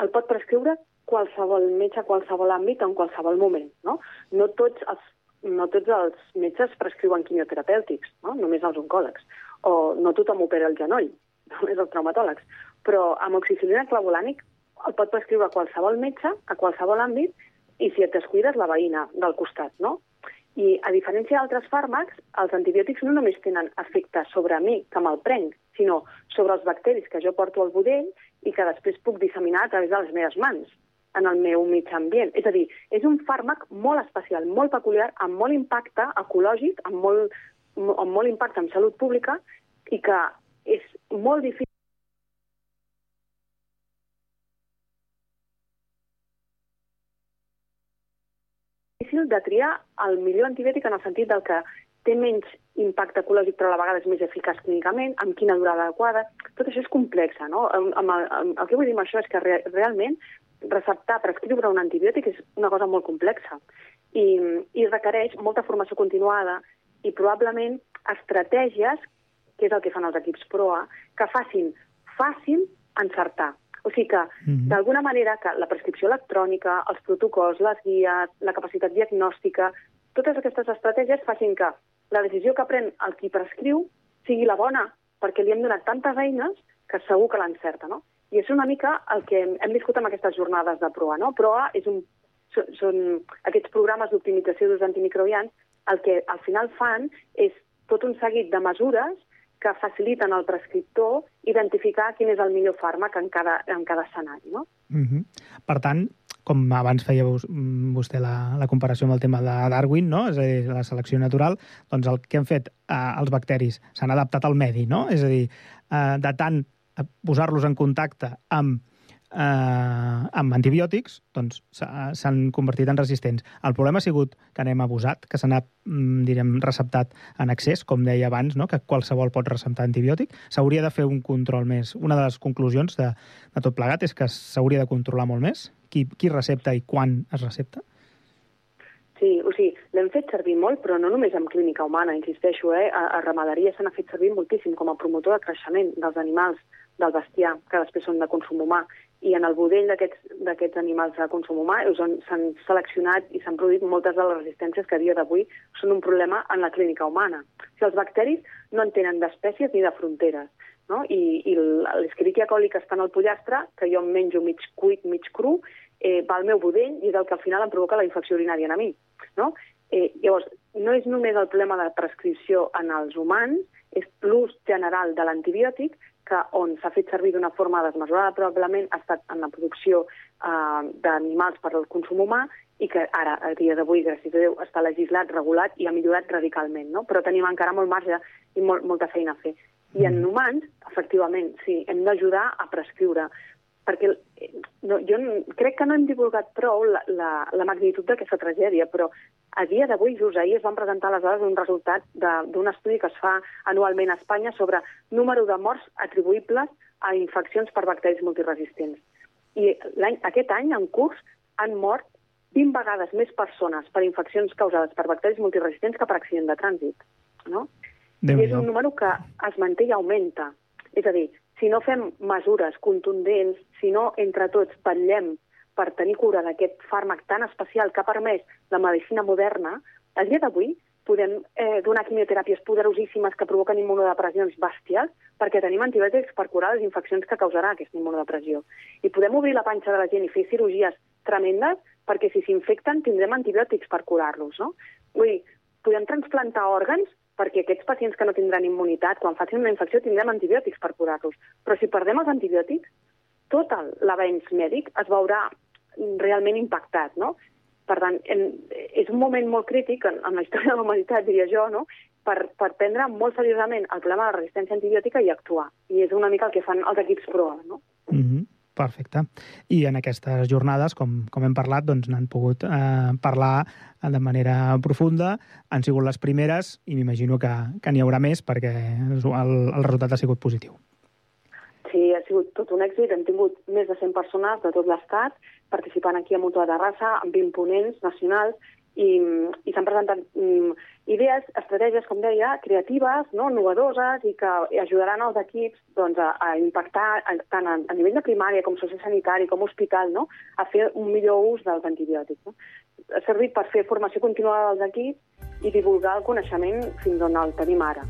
el pot prescriure qualsevol metge qualsevol àmbit en qualsevol moment. No, no tots els no tots els metges prescriuen quimioterapèutics, no? només els oncòlegs. O no tothom opera el genoll, només els traumatòlegs. Però amb oxicilina clavolànic el pot prescriure qualsevol metge, a qualsevol àmbit, i si et descuides, la veïna del costat, no? I a diferència d'altres fàrmacs, els antibiòtics no només tenen efecte sobre mi, que me'l prenc, sinó sobre els bacteris que jo porto al budell i que després puc disseminar a través de les meves mans en el meu mig ambient. És a dir, és un fàrmac molt especial, molt peculiar, amb molt impacte ecològic, amb molt, amb molt impacte en salut pública i que és molt difícil de triar el millor antibiòtic en el sentit del que té menys impacte ecològic però a la vegada és més eficaç clínicament, amb quina durada adequada. Tot això és complex, no? Amb, amb, amb, el que vull dir amb això és que re, realment receptar, prescriure un antibiòtic és una cosa molt complexa i, i requereix molta formació continuada i probablement estratègies que és el que fan els equips PROA, que facin fàcil encertar. O sigui que, mm -hmm. d'alguna manera, que la prescripció electrònica, els protocols, les guies, la capacitat diagnòstica, totes aquestes estratègies facin que la decisió que pren el qui prescriu sigui la bona, perquè li hem donat tantes eines que segur que l'encerta, no? I és una mica el que hem, viscut amb aquestes jornades de PROA, no? PROA és un, són, són aquests programes d'optimització d'ús antimicrobians, el que al final fan és tot un seguit de mesures que faciliten al prescriptor identificar quin és el millor fàrmac en cada, en cada escenari. No? Mm -hmm. Per tant, com abans feia vostè la, la comparació amb el tema de Darwin, no? és a dir, la selecció natural, doncs el que han fet eh, els bacteris s'han adaptat al medi, no? és a dir, eh, de tant posar-los en contacte amb eh, amb antibiòtics doncs, s'ha- s'han convertit en resistents. El problema ha sigut que n'hem abusat, que se n'ha, mm, direm, receptat en excés, com deia abans, no? que qualsevol pot receptar antibiòtic. S'hauria de fer un control més. Una de les conclusions de, de tot plegat és que s'hauria de controlar molt més qui, qui recepta i quan es recepta. Sí, o sigui, l'hem fet servir molt, però no només en clínica humana, insisteixo, eh? a, a ramaderia se n'ha fet servir moltíssim com a promotor de creixement dels animals, del bestiar, que després són de consum humà. I en el budell d'aquests animals de consum humà on s'han seleccionat i s'han produït moltes de les resistències que a dia d'avui són un problema en la clínica humana. O sigui, els bacteris no en tenen d'espècies ni de fronteres. No? I, i l'escriquia coli que està en el pollastre, que jo em menjo mig cuit, mig cru, eh, va al meu budell i és el que al final em provoca la infecció urinària a mi. No? Eh, llavors, no és només el problema de prescripció en els humans, és l'ús general de l'antibiòtic, que on s'ha fet servir d'una forma desmesurada probablement ha estat en la producció eh, d'animals per al consum humà i que ara, a dia d'avui, gràcies a Déu, està legislat, regulat i ha millorat radicalment, no? Però tenim encara molt marge i molt, molta feina a fer. I en humans, efectivament, sí, hem d'ajudar a prescriure, perquè eh, no, jo crec que no hem divulgat prou la, la, la magnitud d'aquesta tragèdia, però a dia d'avui, just ahir, es van presentar les dades d'un resultat d'un estudi que es fa anualment a Espanya sobre número de morts atribuïbles a infeccions per bacteris multiresistents. I l'any, aquest any, en curs, han mort 20 vegades més persones per infeccions causades per bacteris multiresistents que per accident de trànsit. No? I és un número que es manté i augmenta. És a dir, si no fem mesures contundents, si no entre tots vetllem per tenir cura d'aquest fàrmac tan especial que ha permès la medicina moderna, a dia d'avui podem eh, donar quimioteràpies poderosíssimes que provoquen immunodepressions bèsties perquè tenim antibiòtics per curar les infeccions que causarà aquesta immunodepressió. I podem obrir la panxa de la gent i fer cirurgies tremendes perquè si s'infecten tindrem antibiòtics per curar-los. No? Vull dir, podem transplantar òrgans perquè aquests pacients que no tindran immunitat, quan facin una infecció, tindrem antibiòtics per curar-los. Però si perdem els antibiòtics, tot l'avenç mèdic es veurà realment impactat, no? Per tant, en, és un moment molt crític en, en la història de la humanitat, diria jo, no? per, per prendre molt seriosament el problema de la resistència antibiòtica i actuar. I és una mica el que fan els equips PROA, no? Mm -hmm. Perfecte. I en aquestes jornades, com, com hem parlat, doncs n'han pogut eh, parlar de manera profunda. Han sigut les primeres i m'imagino que, que n'hi haurà més perquè el, el resultat ha sigut positiu. Sí, ha sigut tot un èxit. Hem tingut més de 100 persones de tot l'Estat participant aquí a Mutua de Terrassa, amb 20 ponents nacionals, i, i s'han presentat mm, idees, estratègies, com deia, creatives, no, innovadores, i que ajudaran els equips doncs, a, a impactar a, tant a, a nivell de primària com sociosanitari, com hospital, no, a fer un millor ús dels antibiòtics. No? Ha servit per fer formació continuada dels equips i divulgar el coneixement fins on el tenim ara.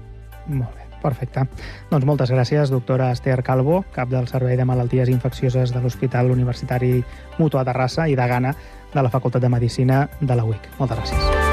Molt bé, perfecte. Doncs moltes gràcies, doctora Esther Calvo, cap del Servei de Malalties Infeccioses de l'Hospital Universitari Mutua Terrassa i de Gana de la Facultat de Medicina de la UIC. Moltes gràcies.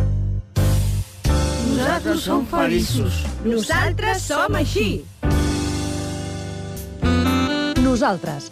som feliços. Nosaltres som així. Nosaltres,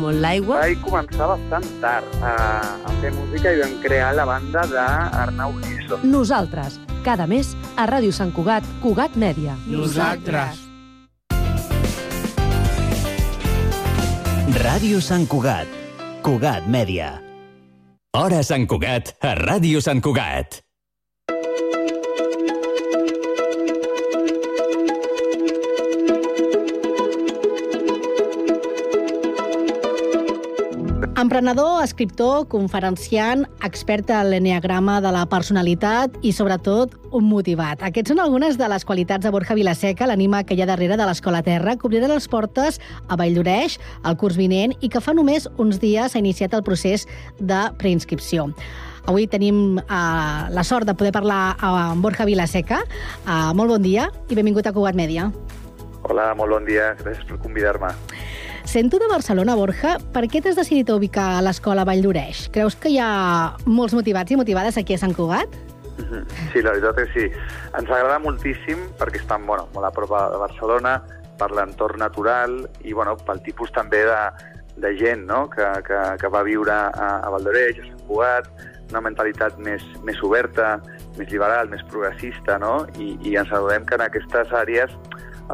molt l'aigua. Vaig començar bastant tard a, a fer música i vam crear la banda d'Arnau Giso. Nosaltres, cada mes a Ràdio Sant Cugat, Cugat Mèdia. Nosaltres. Ràdio Sant Cugat. Cugat Mèdia. Hora Sant Cugat, a Ràdio Sant Cugat. Emprenedor, escriptor, conferenciant, expert en l'enneagrama de la personalitat i, sobretot, un motivat. Aquests són algunes de les qualitats de Borja Vilaseca, l'anima que hi ha darrere de l'Escola Terra, que obrirà les portes a Valldoreix el curs vinent i que fa només uns dies s'ha iniciat el procés de preinscripció. Avui tenim uh, la sort de poder parlar amb Borja Vilaseca. Uh, molt bon dia i benvingut a Cugat Mèdia. Hola, molt bon dia. Gràcies per convidar-me. Sento de Barcelona, Borja, per què t'has decidit a ubicar a l'escola Vall d'Oreix? Creus que hi ha molts motivats i motivades aquí a Sant Cugat? Sí, la veritat és que sí. Ens agrada moltíssim perquè estan bueno, molt a prop de Barcelona, per l'entorn natural i bueno, pel tipus també de, de gent no? que, que, que va viure a, a Vall d'Oreix, a Sant Cugat, una mentalitat més, més oberta, més liberal, més progressista, no? I, i ens adonem que en aquestes àrees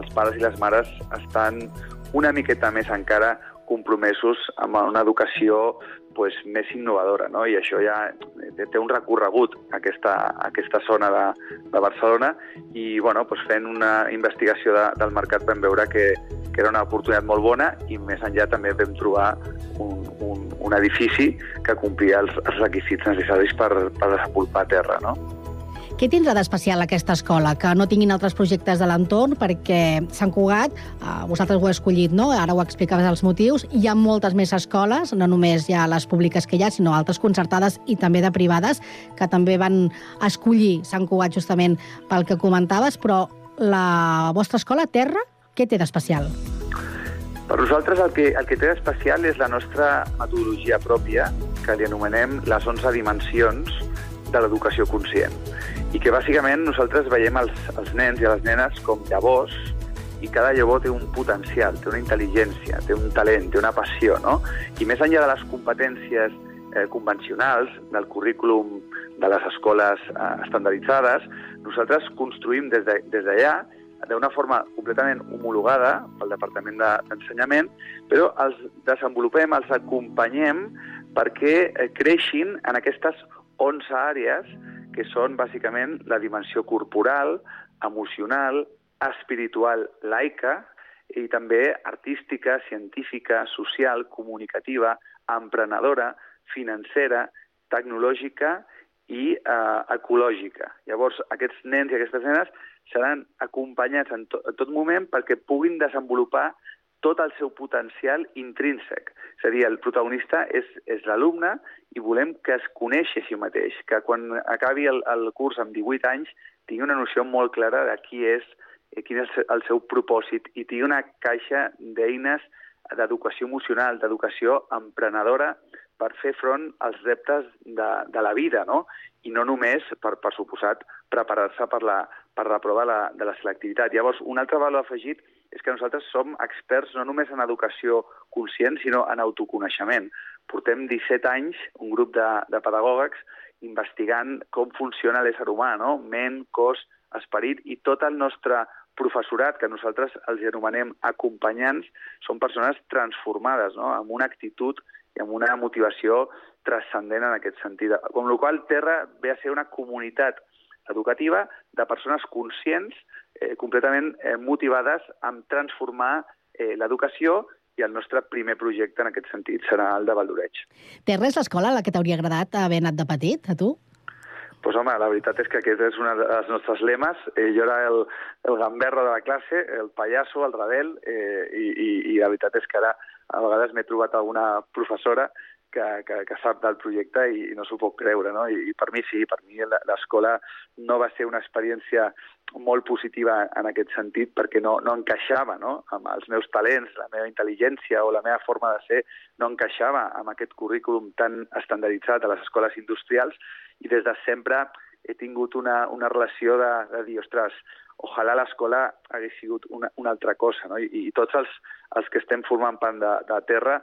els pares i les mares estan una miqueta més encara compromesos amb una educació pues, més innovadora, no? i això ja té un recorregut, aquesta, aquesta zona de, de Barcelona, i bueno, pues, fent una investigació de, del mercat vam veure que, que era una oportunitat molt bona i més enllà també vam trobar un, un, un edifici que complia els, els requisits necessaris per, per desenvolupar terra. No? Què tindrà d'especial aquesta escola? Que no tinguin altres projectes de l'entorn, perquè Sant Cugat, eh, vosaltres ho heu escollit, no? Ara ho explicaves els motius. Hi ha moltes més escoles, no només hi ha les públiques que hi ha, sinó altres concertades i també de privades, que també van escollir Sant Cugat justament pel que comentaves, però la vostra escola, Terra, què té d'especial? Per nosaltres el que, el que té d'especial és la nostra metodologia pròpia, que li anomenem les 11 dimensions de l'educació conscient. I que bàsicament nosaltres veiem els, els nens i les nenes com llavors i cada llavor té un potencial, té una intel·ligència, té un talent, té una passió, no? I més enllà de les competències eh, convencionals del currículum de les escoles eh, estandarditzades, nosaltres construïm des d'allà de, d'una forma completament homologada pel Departament d'Ensenyament, però els desenvolupem, els acompanyem perquè eh, creixin en aquestes 11 àrees que són bàsicament la dimensió corporal, emocional, espiritual, laica i també artística, científica, social, comunicativa, emprenedora, financera, tecnològica i eh, ecològica. Llavors, aquests nens i aquestes nenes seran acompanyats en, to en tot moment perquè puguin desenvolupar tot el seu potencial intrínsec. És a dir, el protagonista és, és l'alumne i volem que es coneixi a si mateix, que quan acabi el, el curs amb 18 anys tingui una noció molt clara de qui és, eh, quin és el seu propòsit i tingui una caixa d'eines d'educació emocional, d'educació emprenedora per fer front als reptes de, de la vida, no? I no només, per, per suposat, preparar-se per la, per la prova de la, de la selectivitat. Llavors, un altre valor afegit és que nosaltres som experts no només en educació conscient, sinó en autoconeixement. Portem 17 anys, un grup de, de pedagògics, investigant com funciona l'ésser humà, no? ment, cos, esperit, i tot el nostre professorat, que nosaltres els anomenem acompanyants, són persones transformades, no? amb una actitud i amb una motivació transcendent en aquest sentit. Com la qual Terra ve a ser una comunitat educativa de persones conscients, eh, completament eh, motivades en transformar eh, l'educació i el nostre primer projecte en aquest sentit serà el de Valdoreig. Terra és l'escola a la que t'hauria agradat haver anat de petit, a tu? Pues home, la veritat és que aquest és un dels nostres lemes. Eh, jo era el, el gamberro de la classe, el pallasso, el rebel, eh, i, i, i la veritat és que ara a vegades m'he trobat alguna professora que, que, que sap del projecte i, i no s'ho pot creure, no? I, I per mi sí, per mi l'escola no va ser una experiència molt positiva en aquest sentit perquè no, no encaixava no? amb els meus talents, la meva intel·ligència o la meva forma de ser no encaixava amb aquest currículum tan estandarditzat a les escoles industrials i des de sempre he tingut una, una relació de, de dir, ostres, ojalà l'escola hagués sigut una, una altra cosa, no? I, i tots els, els que estem formant part de, de terra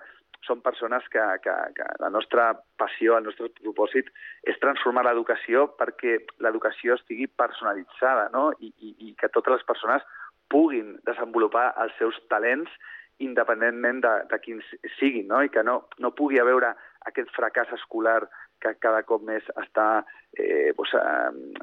són persones que, que, que la nostra passió, el nostre propòsit és transformar l'educació perquè l'educació estigui personalitzada no? I, i, i que totes les persones puguin desenvolupar els seus talents independentment de, de quins siguin, no? i que no, no pugui haver aquest fracàs escolar que cada cop més està eh, doncs,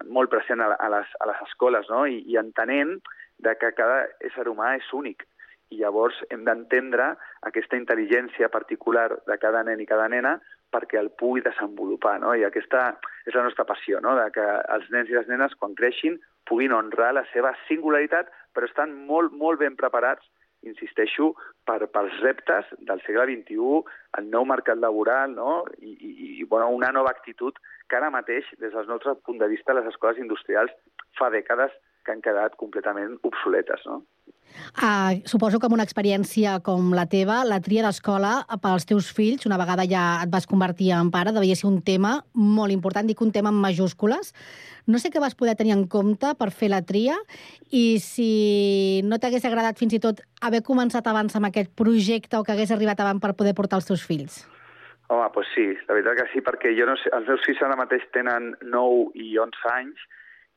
molt present a, a, les, a les escoles, no? I, i entenent de que cada ésser humà és únic. I llavors hem d'entendre aquesta intel·ligència particular de cada nen i cada nena perquè el pugui desenvolupar, no? I aquesta és la nostra passió, no? De que els nens i les nenes, quan creixin, puguin honrar la seva singularitat, però estan molt, molt ben preparats insisteixo, per, pels reptes del segle XXI, el nou mercat laboral no? I, i, i bueno, una nova actitud que ara mateix, des del nostre punt de vista, les escoles industrials fa dècades que han quedat completament obsoletes. No? Uh, suposo que amb una experiència com la teva, la tria d'escola pels teus fills, una vegada ja et vas convertir en pare, devia ser un tema molt important, dic un tema en majúscules. No sé què vas poder tenir en compte per fer la tria i si no t'hagués agradat fins i tot haver començat abans amb aquest projecte o que hagués arribat abans per poder portar els teus fills. Home, doncs sí, la veritat que sí, perquè jo no sé, els meus fills ara mateix tenen 9 i 11 anys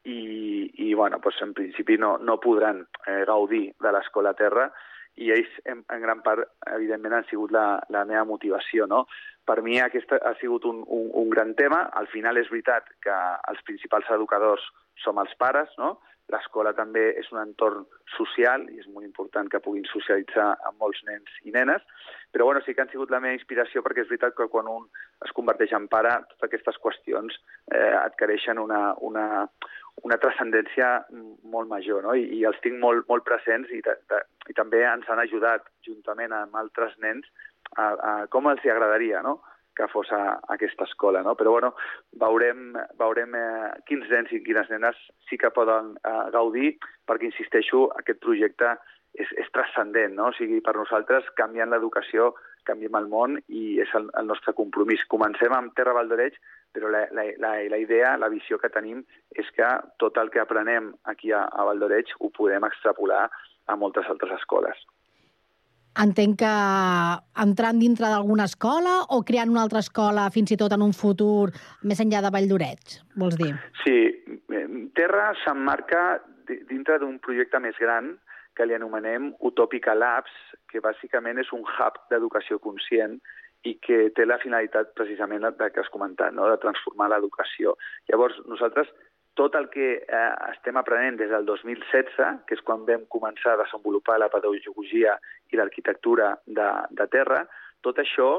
i bueno, doncs en principi no, no podran eh, gaudir de l'escola terra i ells en, en gran part, evidentment, han sigut la, la meva motivació. No? Per mi aquest ha sigut un, un, un gran tema. Al final és veritat que els principals educadors som els pares, no? L'escola també és un entorn social i és molt important que puguin socialitzar amb molts nens i nenes, però bueno, sí que han sigut la meva inspiració perquè és veritat que quan un es converteix en pare, totes aquestes qüestions eh, adquireixen una, una, una transcendència molt major, no? I, i els tinc molt, molt presents i, ta, ta, i també ens han ajudat, juntament amb altres nens, a, a com els hi agradaria, no?, que fos a, a aquesta escola, no? Però, bueno, veurem, veurem eh, quins nens i quines nenes sí que poden eh, gaudir, perquè, insisteixo, aquest projecte és, és transcendent, no? O sigui, per nosaltres, canviant l'educació, canviem el món i és el, el nostre compromís. Comencem amb Terra Valdoreig, però la, la, la, la idea, la visió que tenim és que tot el que aprenem aquí a, a Valdoreig ho podem extrapolar a moltes altres escoles. Entenc que entrant dintre d'alguna escola o creant una altra escola fins i tot en un futur més enllà de Valldoreig, vols dir? Sí, Terra s'emmarca dintre d'un projecte més gran que li anomenem Utopica Labs, que bàsicament és un hub d'educació conscient i que té la finalitat precisament de que has comentat, no? de transformar l'educació. Llavors, nosaltres tot el que eh, estem aprenent des del 2016, que és quan vam començar a desenvolupar la pedagogia i l'arquitectura de, de terra, tot això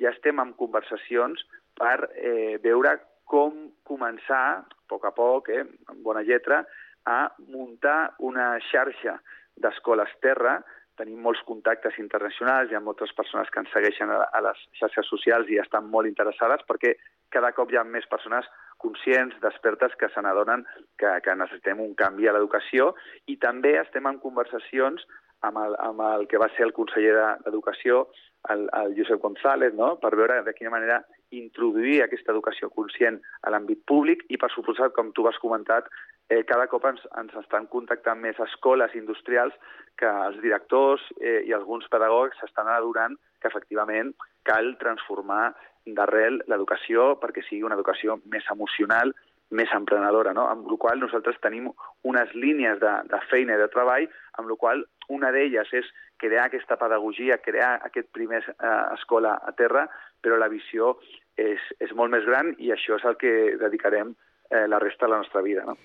ja estem en conversacions per eh, veure com començar, a poc a poc, eh, amb bona lletra, a muntar una xarxa d'escoles terra. Tenim molts contactes internacionals, hi ha moltes persones que ens segueixen a, les xarxes socials i estan molt interessades perquè cada cop hi ha més persones conscients, despertes, que se n'adonen que, que necessitem un canvi a l'educació i també estem en conversacions amb el, amb el que va ser el conseller d'Educació, el, el Josep González, no? per veure de quina manera introduir aquesta educació conscient a l'àmbit públic i, per suposat, com tu has comentat, eh, cada cop ens, ens estan contactant més escoles industrials que els directors eh, i alguns pedagogs s'estan adorant que efectivament cal transformar d'arrel l'educació perquè sigui una educació més emocional, més emprenedora, no? amb la qual nosaltres tenim unes línies de, de feina i de treball, amb la qual una d'elles és crear aquesta pedagogia, crear aquest primer eh, escola a terra, però la visió és, és molt més gran i això és el que dedicarem eh, la resta de la nostra vida. No?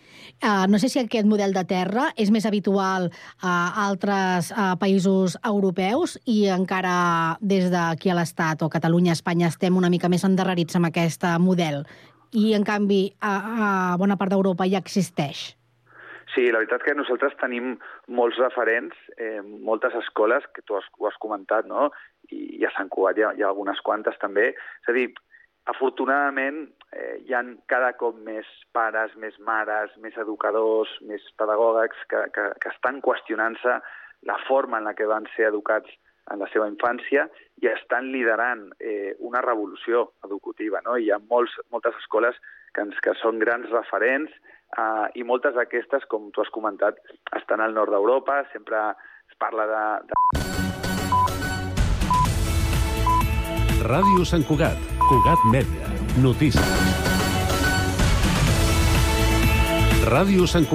Uh, no sé si aquest model de terra és més habitual a altres uh, països europeus i encara des d'aquí a l'Estat o Catalunya, Espanya, estem una mica més endarrerits amb aquest model i, en canvi, a, a bona part d'Europa ja existeix. Sí, la veritat que nosaltres tenim molts referents, eh, moltes escoles, que tu has, ho has comentat, no? I, i a Sant Cugat hi ha, hi ha algunes quantes també. És a dir, afortunadament eh, hi han cada cop més pares, més mares, més educadors, més pedagògics que, que, que estan qüestionant-se la forma en la que van ser educats en la seva infància i estan liderant eh, una revolució educativa. No? Hi ha molts, moltes escoles que, ens, que són grans referents eh, i moltes d'aquestes, com tu has comentat, estan al nord d'Europa, sempre es parla de... de... Ràdio Sant Cugat, Cugat Mèdia, notícies.